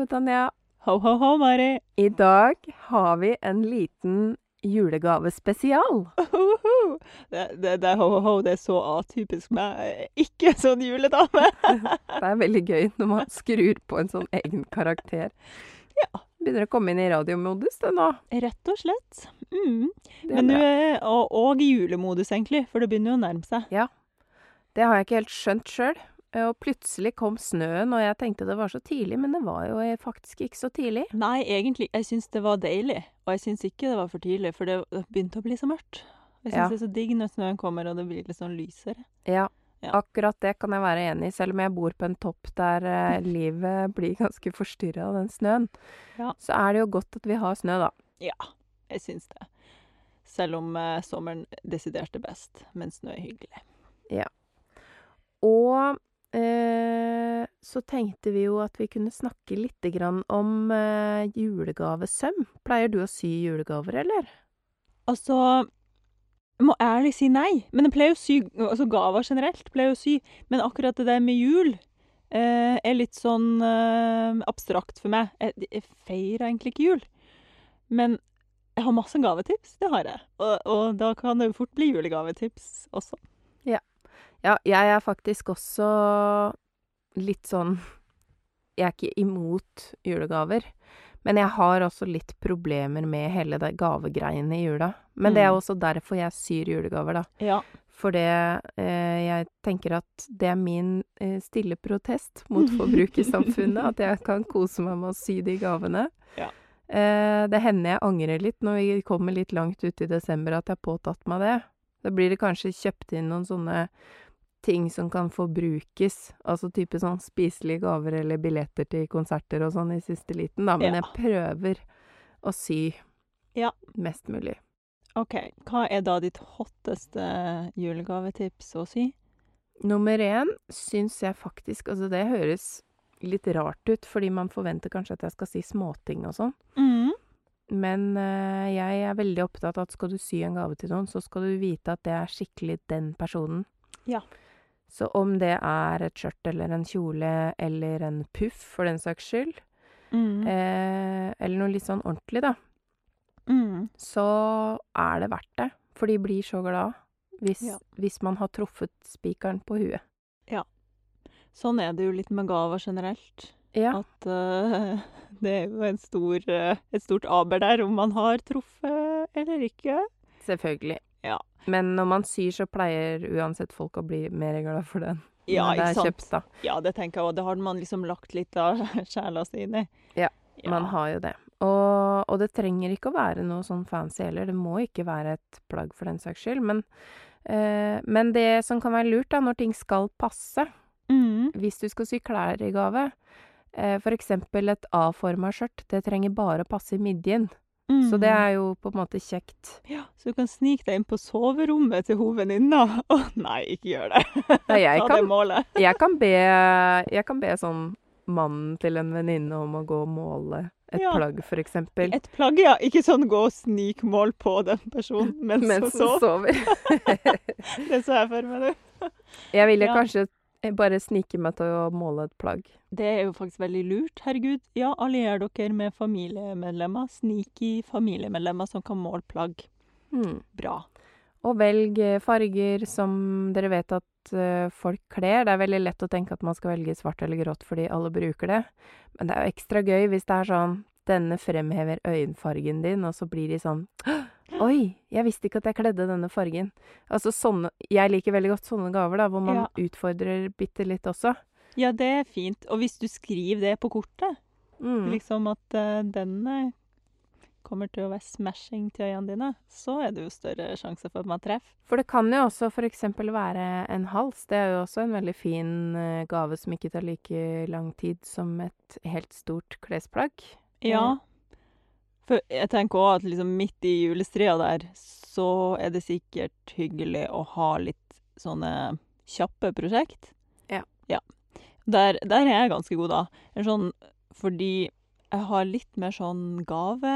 Hallo, Tanja. Ho, ho, ho, Mari. I dag har vi en liten julegavespesial. Det, det, det ho, ho, ho, det er så atypisk meg. Ikke sånn juledame. Det er veldig gøy når man skrur på en sånn egen karakter. Ja. Begynner å komme inn i radiomodus, det nå. Rett og slett. Mm. Men du er og, og i julemodus, egentlig, for det begynner jo å nærme seg. Ja. Det har jeg ikke helt skjønt sjøl. Og plutselig kom snøen, og jeg tenkte det var så tidlig, men det var jo faktisk ikke så tidlig. Nei, egentlig, jeg syns det var deilig. Og jeg syns ikke det var for tidlig, for det begynte å bli så mørkt. Jeg syns Ja. det er så digg når snøen kommer, og det blir litt sånn lysere. Ja, Ja. akkurat det kan jeg være enig i, selv om jeg bor på en topp der eh, livet blir ganske forstyrra av den snøen. Ja. Så er det jo godt at vi har snø, da. Ja, jeg syns det. Selv om eh, sommeren desidert er best, men snø er hyggelig. Ja. Og eh, så tenkte vi jo at vi kunne snakke lite grann om eh, julegavesøm. Pleier du å sy julegaver, eller? Altså må ærlig si nei. Men jeg pleier å sy altså gaver generelt. pleier å sy. Men akkurat det der med jul eh, er litt sånn eh, abstrakt for meg. Jeg, jeg feirer egentlig ikke jul. Men jeg har masse gavetips. Det har jeg. Og, og da kan det jo fort bli julegavetips også. Ja, jeg er faktisk også litt sånn Jeg er ikke imot julegaver. Men jeg har også litt problemer med hele det gavegreiene i jula. Men det er Mm. også derfor jeg syr julegaver, da. Ja. For det eh, Jeg tenker at det er min eh, stille protest mot forbrukersamfunnet. at jeg kan kose meg med å sy de gavene. Ja. Eh, det hender jeg angrer litt når vi kommer litt langt ut i desember at jeg har påtatt meg det. Da blir det kanskje kjøpt inn noen sånne ting som kan forbrukes. Altså type sånn spiselige gaver eller billetter til konserter og sånn i siste liten, da. Men Ja. jeg prøver å sy Ja. mest mulig. OK. Hva er da ditt hotteste julegavetips å sy? Nummer én syns jeg faktisk Altså, det høres litt rart ut, fordi man forventer kanskje at jeg skal si småting og sånn. Mm. Men eh, jeg er veldig opptatt av at skal du sy en gave til noen, så skal du vite at det er skikkelig den personen. Ja. Så om det er et skjørt eller en kjole eller en puff, for den saks skyld, Mm. eh, eller noe litt sånn ordentlig, da, Mm. så er det verdt det. For de blir så glad hvis, Ja. hvis man har truffet spikeren på huet. Sånn er det jo litt med gaver generelt. Ja. At uh, det er jo en stor, uh, et stort aber der om man har truffet eller ikke. Selvfølgelig. Ja. Men når man syr, så pleier uansett folk å bli mer glad for den. Ja, når det er sant? kjøpt, da. Ja, det tenker jeg òg. Det har man liksom lagt litt av sjela si i. Ja, Man har jo det. Og, og det trenger ikke å være noe sånn fancy heller. Det må ikke være et plagg for den saks skyld. Men, eh, men det som kan være lurt, da, når ting skal passe Mm. Hvis du skal sy klær i gave, eh, eksempel et A-forma skjørt, det trenger bare å passe i midjen. Så det Mm. er jo på en måte kjekt. Ja, så du kan snike deg inn på soverommet til hun venninna. Å nei, ikke gjør det. Nei, Ta kan- det målet. Jeg kan be, jeg kan be sånn mannen til en venninne om å gå og måle et Ja. plagg, eksempel. Et plagg, ja. Ikke sånn gå og snikmål på den personen mens, Mens hun hun sover. sover. Det så jeg for meg du. Jeg ville Ja. kanskje bare snike meg til å måle et plagg. Det er jo faktisk veldig lurt. Herregud, ja, allier dere med familiemedlemmer. Sneaky familiemedlemmer som kan måle plagg. Mm. Bra. Og velg eh, farger som dere vet at eh, folk kler. Det er veldig lett å tenke at man skal velge svart eller grått fordi alle bruker det. Men det er jo ekstra gøy hvis det er sånn Denne fremhever øyenfargen din, og så blir de sånn Oi, jeg visste ikke at jeg kledde denne fargen. Altså sånne Jeg liker veldig godt sånne gaver, da, hvor man Ja. utfordrer bitte litt også. Ja, det er fint. Og hvis du skriver det på kortet, Mm. liksom at uh, den kommer til å være smashing til øynene dine, så er det jo større sjanse for at man treffer. For det kan jo også eksempel være en hals. Det er jo også en veldig fin eh, gave som ikke tar like lang tid som et helt stort klesplagg. Ja. For jeg tenker òg at liksom midt i julestria der, så er det sikkert hyggelig å ha litt sånne kjappe prosjekt. Ja. Ja. Der, der er jeg ganske god, da. Sånn fordi jeg har litt mer sånn gave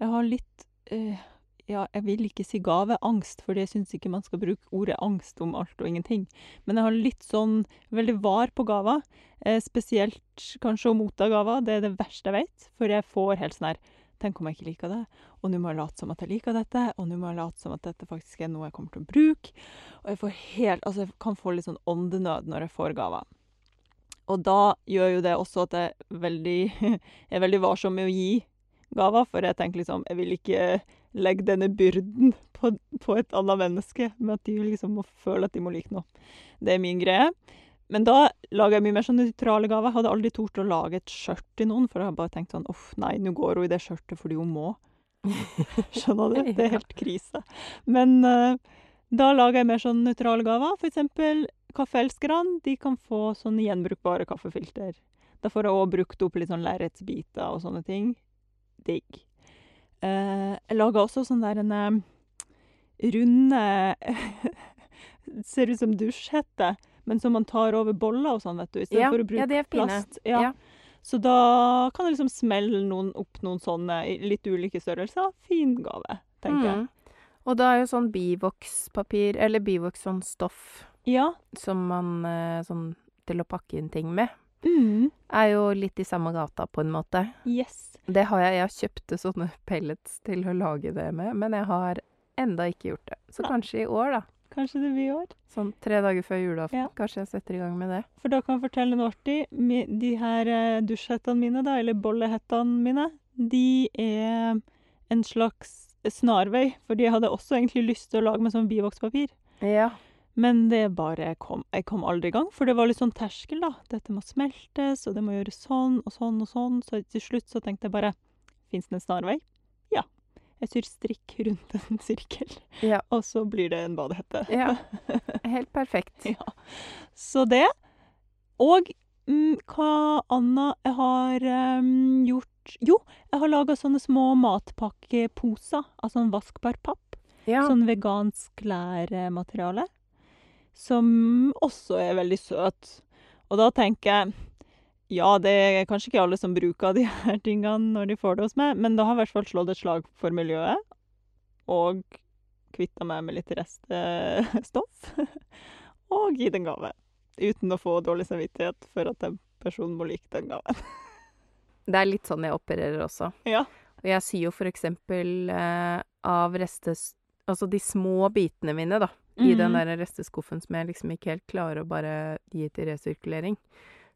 Jeg har litt eh, Ja, jeg vil ikke si gaveangst, fordi jeg syns ikke man skal bruke ordet angst om alt og ingenting. Men jeg har litt sånn veldig var på gaver. Eh, spesielt kanskje å motta gaver. Det er det verste jeg vet. For jeg får helt sånn her Tenk om jeg ikke liker det? Og nå må jeg late som at jeg liker dette. Og nå må jeg late som at dette faktisk er noe jeg kommer til å bruke. Og jeg helt Altså, jeg kan få litt sånn åndenød når jeg får gaver. Og da gjør jo det også at jeg veldig, er veldig varsom med å gi gaver, for jeg tenker liksom Jeg vil ikke legge denne byrden på, på et annet menneske med at de liksom må føle at de må like noe. Det er min greie. Men da lager jeg mye mer sånn nøytrale gaver. Jeg hadde aldri tort å lage et skjørt til noen, for jeg har bare tenkt sånn Uff, nei, nå går hun i det skjørtet fordi hun må. Skjønner du? Det er helt krise. Men uh, da lager jeg mer sånn nøytrale gaver. For eksempel kaffeelskerne. De kan få sånne gjenbrukbare kaffefilter. Da får jeg òg brukt opp litt sånn lerretsbiter og sånne ting. Digg. Jeg lager også sånn der en uh, runde Ser ut som dusjhette, men som man tar over boller og sånn, vet du. Istedenfor Ja, å bruke ja, det er fine. plast. Ja. Ja. Så da kan jeg liksom smelle noen, opp noen sånne i litt ulike størrelser. Fin gave, tenker jeg. Mm. Og da er jo sånn bivokspapir, eller bivoks sånn stoff Ja. som man eh, Sånn til å pakke inn ting med, Mm. er jo litt i samme gata, på en måte. Yes. Det har jeg. Jeg kjøpte sånne pellets til å lage det med, men jeg har enda ikke gjort det. Så Nei. kanskje i år, da. Kanskje det blir i år. Sånn tre dager før julaften. Ja. Kanskje jeg setter i gang med det. For da kan jeg fortelle noe artig. De her eh, dusjhettene mine, da, eller bollehettene mine, de er en slags snarvei. Fordi jeg hadde også egentlig lyst til å lage med sånn bivokspapir. Ja. Men det bare kom Jeg kom aldri i gang, for det var litt sånn terskel, da. Dette må smeltes, og det må gjøres sånn og sånn og sånn. Så til slutt så tenkte jeg bare Fins det en snarvei? Ja. Jeg syr strikk rundt en sirkel, Ja. og så blir det en badehette. ja. Helt perfekt. Ja. Så det. Og mm, hva anna jeg har um, gjort Jo, jeg har laga sånne små matpakkeposer av sånn vaskbar papp. Ja. Sånn vegansk lærmateriale. Som også er veldig søt. Og da tenker jeg Ja, det er kanskje ikke alle som bruker de her tingene når de får det hos meg, men da har i hvert fall slått et slag for miljøet. Og kvitta meg med litt reststoff. og gitt en gave. Uten å få dårlig samvittighet for at en person må like den gaven. Det er litt sånn jeg opererer også. Ja. Og jeg sier jo for eksempel eh, av restes... Altså de små bitene mine, da. I den Mhm. der resteskuffen som jeg liksom ikke helt klarer å bare gi til resirkulering.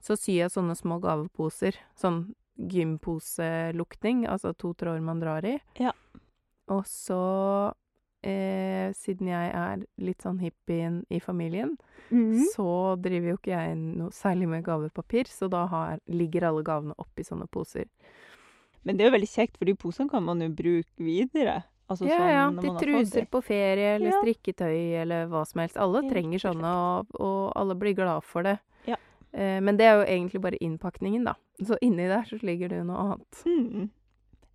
Så syr jeg sånne små gaveposer. Sånn gymposelukting, altså to tråder man drar i. Ja. Og så, eh, siden jeg er litt sånn hippien i familien, mm. så driver jo ikke jeg noe særlig med gavepapir, så da har, ligger alle gavene oppi sånne poser. Men det er jo veldig kjekt, for de posene kan man jo bruke videre. Altså Ja, sånn ja. de Til har fått truser på ferie, eller Ja. strikketøy, eller hva som helst. Alle ja, trenger sånne, og, og alle blir glad for det. Ja. Eh, men det er jo egentlig bare innpakningen, da. Så inni der så ligger det jo noe annet. Mm.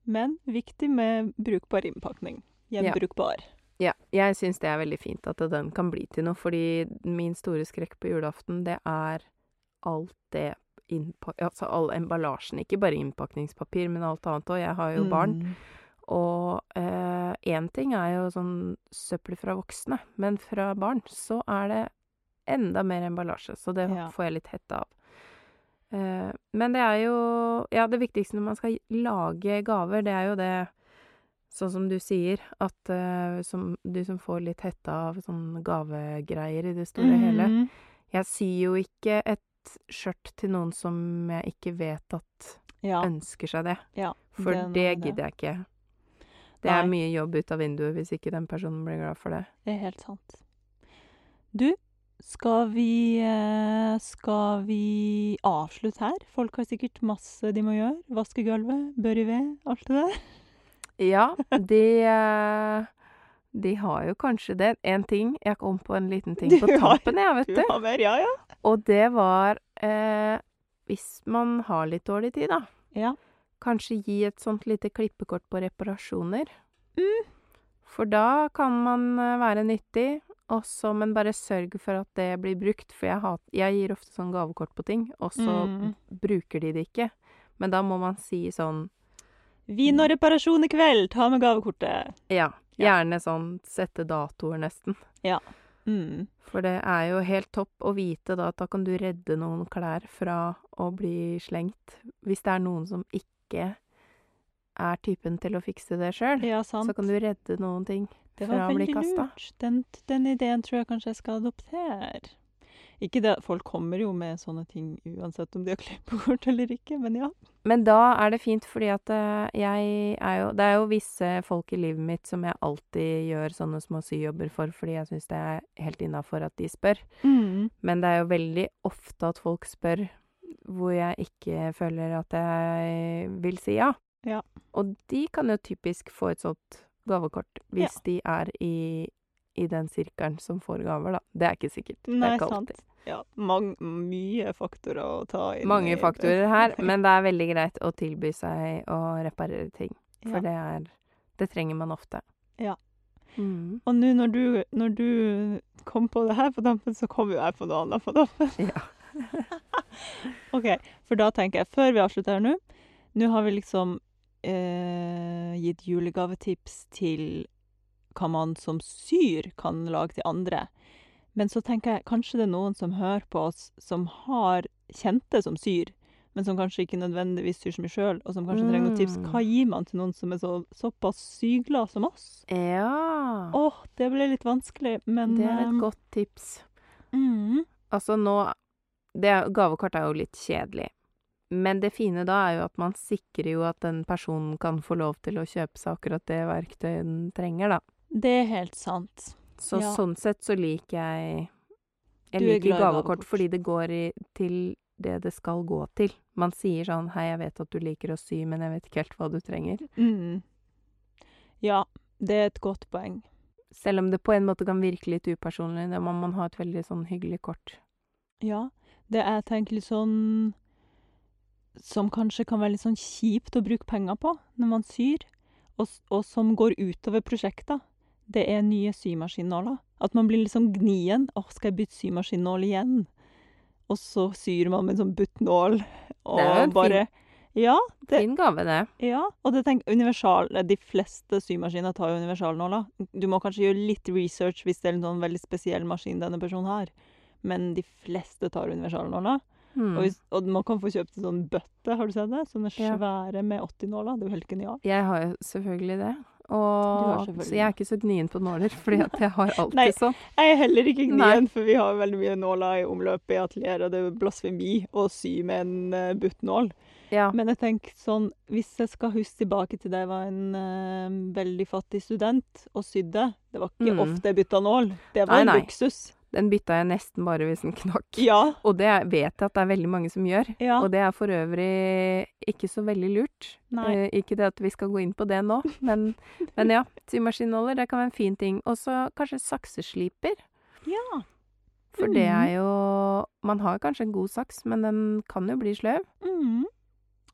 Men viktig med brukbar innpakning. Gjenbrukbar. Ja, jeg syns det er veldig fint at den kan bli til noe, fordi min store skrekk på julaften, det er alt det. Altså all emballasjen. Ikke bare innpakningspapir, men alt annet òg. Jeg har jo barn. Mm. Og én ting er jo sånn søppel fra voksne, men fra barn så er det enda mer emballasje, så det Ja. får jeg litt hette av. Eh, men det er jo Ja, det viktigste når man skal lage gaver, det er jo det Sånn som du sier, at uh, som, du som får litt hette av sånn gavegreier i det store og hele. Mhm. Jeg syr jo ikke et skjørt til noen som jeg ikke vet at Ja. ønsker seg det. ja. For det, det gidder jeg ikke. Det er mye jobb ut av vinduet hvis ikke den personen blir glad for det. Det er helt sant. Du, skal vi eh, Skal vi avslutte her? Folk har sikkert masse de må gjøre. Vaske gulvet, bør i ved, alt det der. Ja, de eh, De har jo kanskje det. En ting Jeg kom på en liten ting Du på tampen, jeg, vet Du du. har mer, ja ja. Og det var eh, Hvis man har litt dårlig tid, da. Ja. Kanskje gi et sånt lite klippekort på reparasjoner. Mm. For da kan man eh, være nyttig, også, men bare sørg for at det blir brukt. For jeg, hat, jeg gir ofte sånn gavekort på ting, og så Mm. bruker de det ikke. Men da må man si sånn Vin og reparasjon i kveld, ta med gavekortet. Ja. Ja. Gjerne sånn sette datoer, nesten. Mm. For det er jo helt topp å vite da at da kan du redde noen klær fra å bli slengt. Hvis det er noen som ikke er typen til å fikse det sjøl, Ja, så kan du redde noen ting. Fra å bli lurt. Den, den ideen tror jeg kanskje jeg skal adoptere. Ikke det, Folk kommer jo med sånne ting uansett om de har klippekort eller ikke, men ja. Men da er det fint, fordi at eh, jeg er jo Det er jo visse folk i livet mitt som jeg alltid gjør sånne små syjobber for, fordi jeg syns det er helt innafor at de spør. Mm. Men det er jo veldig ofte at folk spør hvor jeg ikke føler at jeg vil si ja. Ja. Og de kan jo typisk få et sånt gavekort hvis de er i, i den sirkelen som får gaver, da. Det er ikke sikkert. det Nei, er ikke sant. alltid. Ja, mange, mye faktorer å ta inn. Mange i faktorer her, men det er veldig greit å tilby seg å reparere ting. For Ja. det er Det trenger man ofte. Ja. Mm. Og nå når du, når du kom på det her på dampen, så kom jo jeg på noe annet på dampen. Ja. OK, for da tenker jeg, før vi avslutter her nå Nå har vi liksom eh, gitt julegavetips til hva man som syr kan lage til andre. Men så tenker jeg kanskje det er noen som hører på oss, som har kjente som syr, men som kanskje ikke nødvendigvis syr så mye sjøl, og som kanskje trenger noen tips. Mm. Hva gir man til noen som er så, såpass syglad som oss? ja. Åh, det ble litt vanskelig, men det er et eh, godt tips. mm, Altså nå det, Gavekort er jo litt kjedelig. Men det fine da er jo at man sikrer jo at den personen kan få lov til å kjøpe seg akkurat det verktøyet den trenger, da. Det er helt sant. Så Ja. sånn sett så liker jeg Jeg er liker gavekort gavekort. fordi det går i, til det det skal gå til. Man sier sånn 'Hei, jeg vet at du liker å sy, men jeg vet ikke helt hva du trenger'. Mm. Ja, det er et godt poeng. Selv om det på en måte kan virke litt upersonlig, da må man ha et veldig sånn hyggelig kort. Ja, det jeg tenker litt sånn Som kanskje kan være litt sånn kjipt å bruke penger på når man syr, og, s- og som går utover prosjekter. Det er nye symaskinnåler. At man blir litt sånn gnien. 'Å, skal jeg bytte symaskinnål igjen?' Og så syr man med en sånn buttnål. Og Det er jo en fin- bare Ja, det, Fin gave, det. Ja, og det tenk, universal, de fleste symaskiner tar jo universalnåler. Du må kanskje gjøre litt research hvis det er en sånn veldig spesiell maskin denne personen har. Men de fleste tar universalnåla. Mm. Og, hvis, og man kan få kjøpt en sånn bøtte, har du sett det? Sånne svære med 80 nåler. Det er jo helt genialt. Jeg har jo selvfølgelig det. Og, selvfølgelig så jeg er ikke så gnien på nåler, fordi jeg har alltid Nei. sånn. Jeg er heller ikke Nei. for vi har veldig mye nåler i omløpet i atelieret, og det er blasfemi å sy med en uh, buttnål. Ja. Men jeg tenker sånn, hvis jeg skal huske tilbake til da jeg var en uh, veldig fattig student og sydde Det var ikke Mm. ofte jeg bytta nål. Det var Nei, en nei. luksus. Den bytta jeg nesten bare hvis den knakk. Ja. Og det vet jeg at det er veldig mange som gjør. ja. Og det er for øvrig ikke så veldig lurt. Eh, ikke det at vi skal gå inn på det nå, men, men ja. Symaskinnåler, det kan være en fin ting. Og så kanskje saksesliper. ja. For det Mhm. er jo Man har kanskje en god saks, men den kan jo bli sløv. Mm.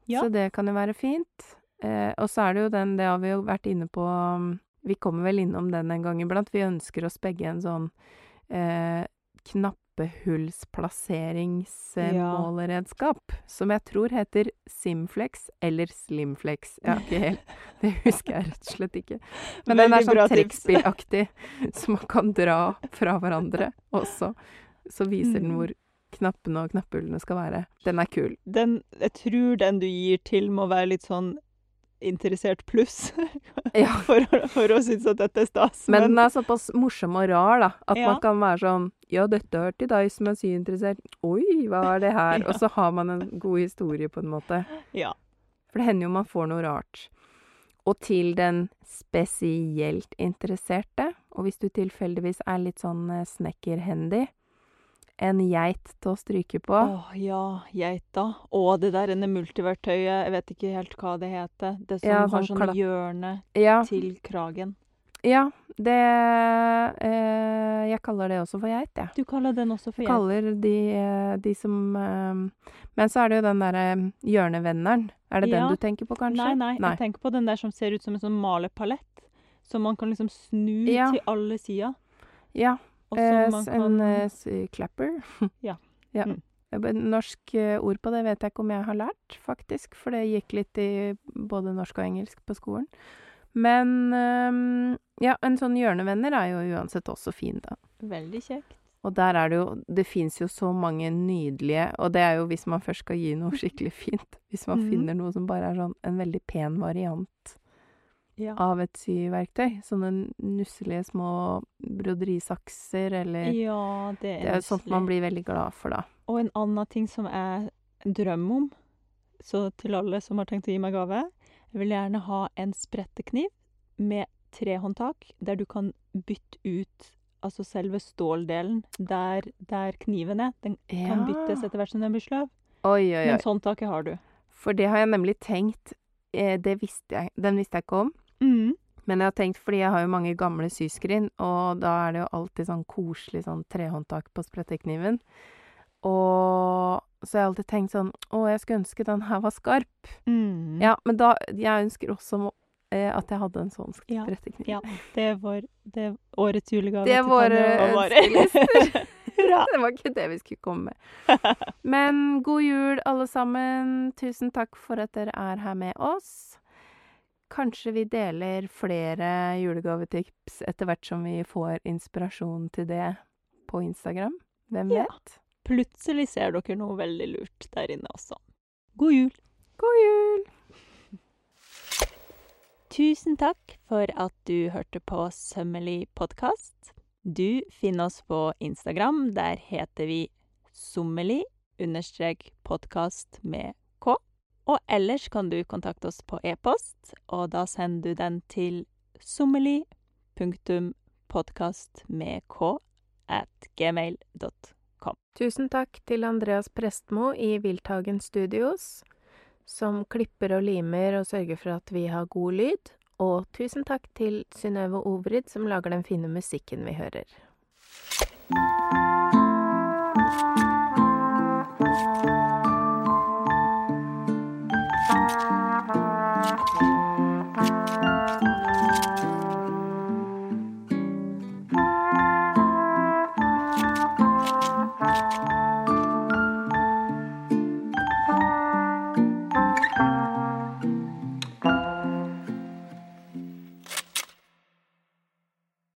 Ja. Så det kan jo være fint. Eh, og så er det jo den, det har vi jo vært inne på um, Vi kommer vel innom den en gang iblant. Vi ønsker oss begge en sånn eh, knappehullsplasseringsmåleredskap. Som jeg tror heter Simflex eller Slimflex. Ja, ikke helt Det husker jeg rett og slett ikke. Men den er sånn trekkspillaktig, som man kan dra fra hverandre også. Så viser den Mm. hvor knappene og knappehullene skal være. Den er kul. Den, jeg tror den du gir til, må være litt sånn interessert pluss. Ja. for, for å synes at dette er stas. Men den er såpass morsom og rar, da. At Ja. man kan være sånn Ja, dette er til deg som er syinteressert. Oi, hva er det her? Ja. Og så har man en god historie, på en måte. Ja. For det hender jo man får noe rart. Og til den spesielt interesserte, og hvis du tilfeldigvis er litt sånn eh, snekkerhendig, en geit til å stryke på. Å ja, geita. Og det der multiverktøyet, jeg vet ikke helt hva det heter. Det som Ja, har sånn sånn hjørne Ja, til kragen. ja det eh, Jeg kaller det også for geit, jeg. Du kaller den også for geit. kaller de, eh, de som eh, Men så er det jo den derre hjørnevenneren. Er det Ja. den du tenker på, kanskje? Nei, nei, jeg tenker på den der som ser ut som en sånn malepalett. Som man kan liksom snu Ja. til alle sider. Ja. Og Eh, man kan en eh, clapper. Ja. ja. Mm. Eh, Norsk eh, ord på det vet jeg ikke om jeg har lært, faktisk. For det gikk litt i både norsk og engelsk på skolen. Men ehm, ja, en sånn hjørnevenner er jo uansett også fin, da. Veldig kjekt. Og der er det jo Det fins jo så mange nydelige Og det er jo hvis man først skal gi noe skikkelig fint. Hvis man mm. finner noe som bare er sånn en veldig pen variant Ja. av et syverktøy. Sånne nusselige små broderisakser eller ja, det er, Det er sånt man blir veldig glad for, da. Og en annen ting som jeg drømmer om, så til alle som har tenkt å gi meg gave Jeg vil gjerne ha en sprettekniv med trehåndtak, der du kan bytte ut altså selve ståldelen der, der kniven er. Den kan byttes etter hvert som den blir sløv. Oi, oi, oi. Men håndtaket har du. For det har jeg nemlig tenkt eh, Det visste jeg Den visste jeg ikke om. Mm. Men jeg har tenkt, fordi jeg har jo mange gamle syskrin, og da er det jo alltid sånn koselig sånn trehåndtak på sprettekniven. Og så jeg har alltid tenkt sånn Å, jeg skulle ønske den her var skarp. Mm. Ja, men da Jeg ønsker også eh, at jeg hadde en sånn Ja, sprettekniv. ja. Det er vår det er årets julegave. Det er våre ønskelister. Det var ikke det vi skulle komme med. Men god jul, alle sammen. Tusen takk for at dere er her med oss. Kanskje vi deler flere julegavetips etter hvert som vi får inspirasjon til det på Instagram. Hvem Ja. vet? Plutselig ser dere noe veldig lurt der inne også. God jul! God jul! Tusen takk for at du hørte på Sømmelig podkast. Du finner oss på Instagram. Der heter vi sommelig understrek podkast med. Og ellers kan du kontakte oss på e-post, og da sender du den til sommerli.podkast at gmail.com. Tusen takk til Andreas Prestmo i Wildtagen Studios, som klipper og limer og sørger for at vi har god lyd. Og tusen takk til Synnøve Obrid som lager den fine musikken vi hører.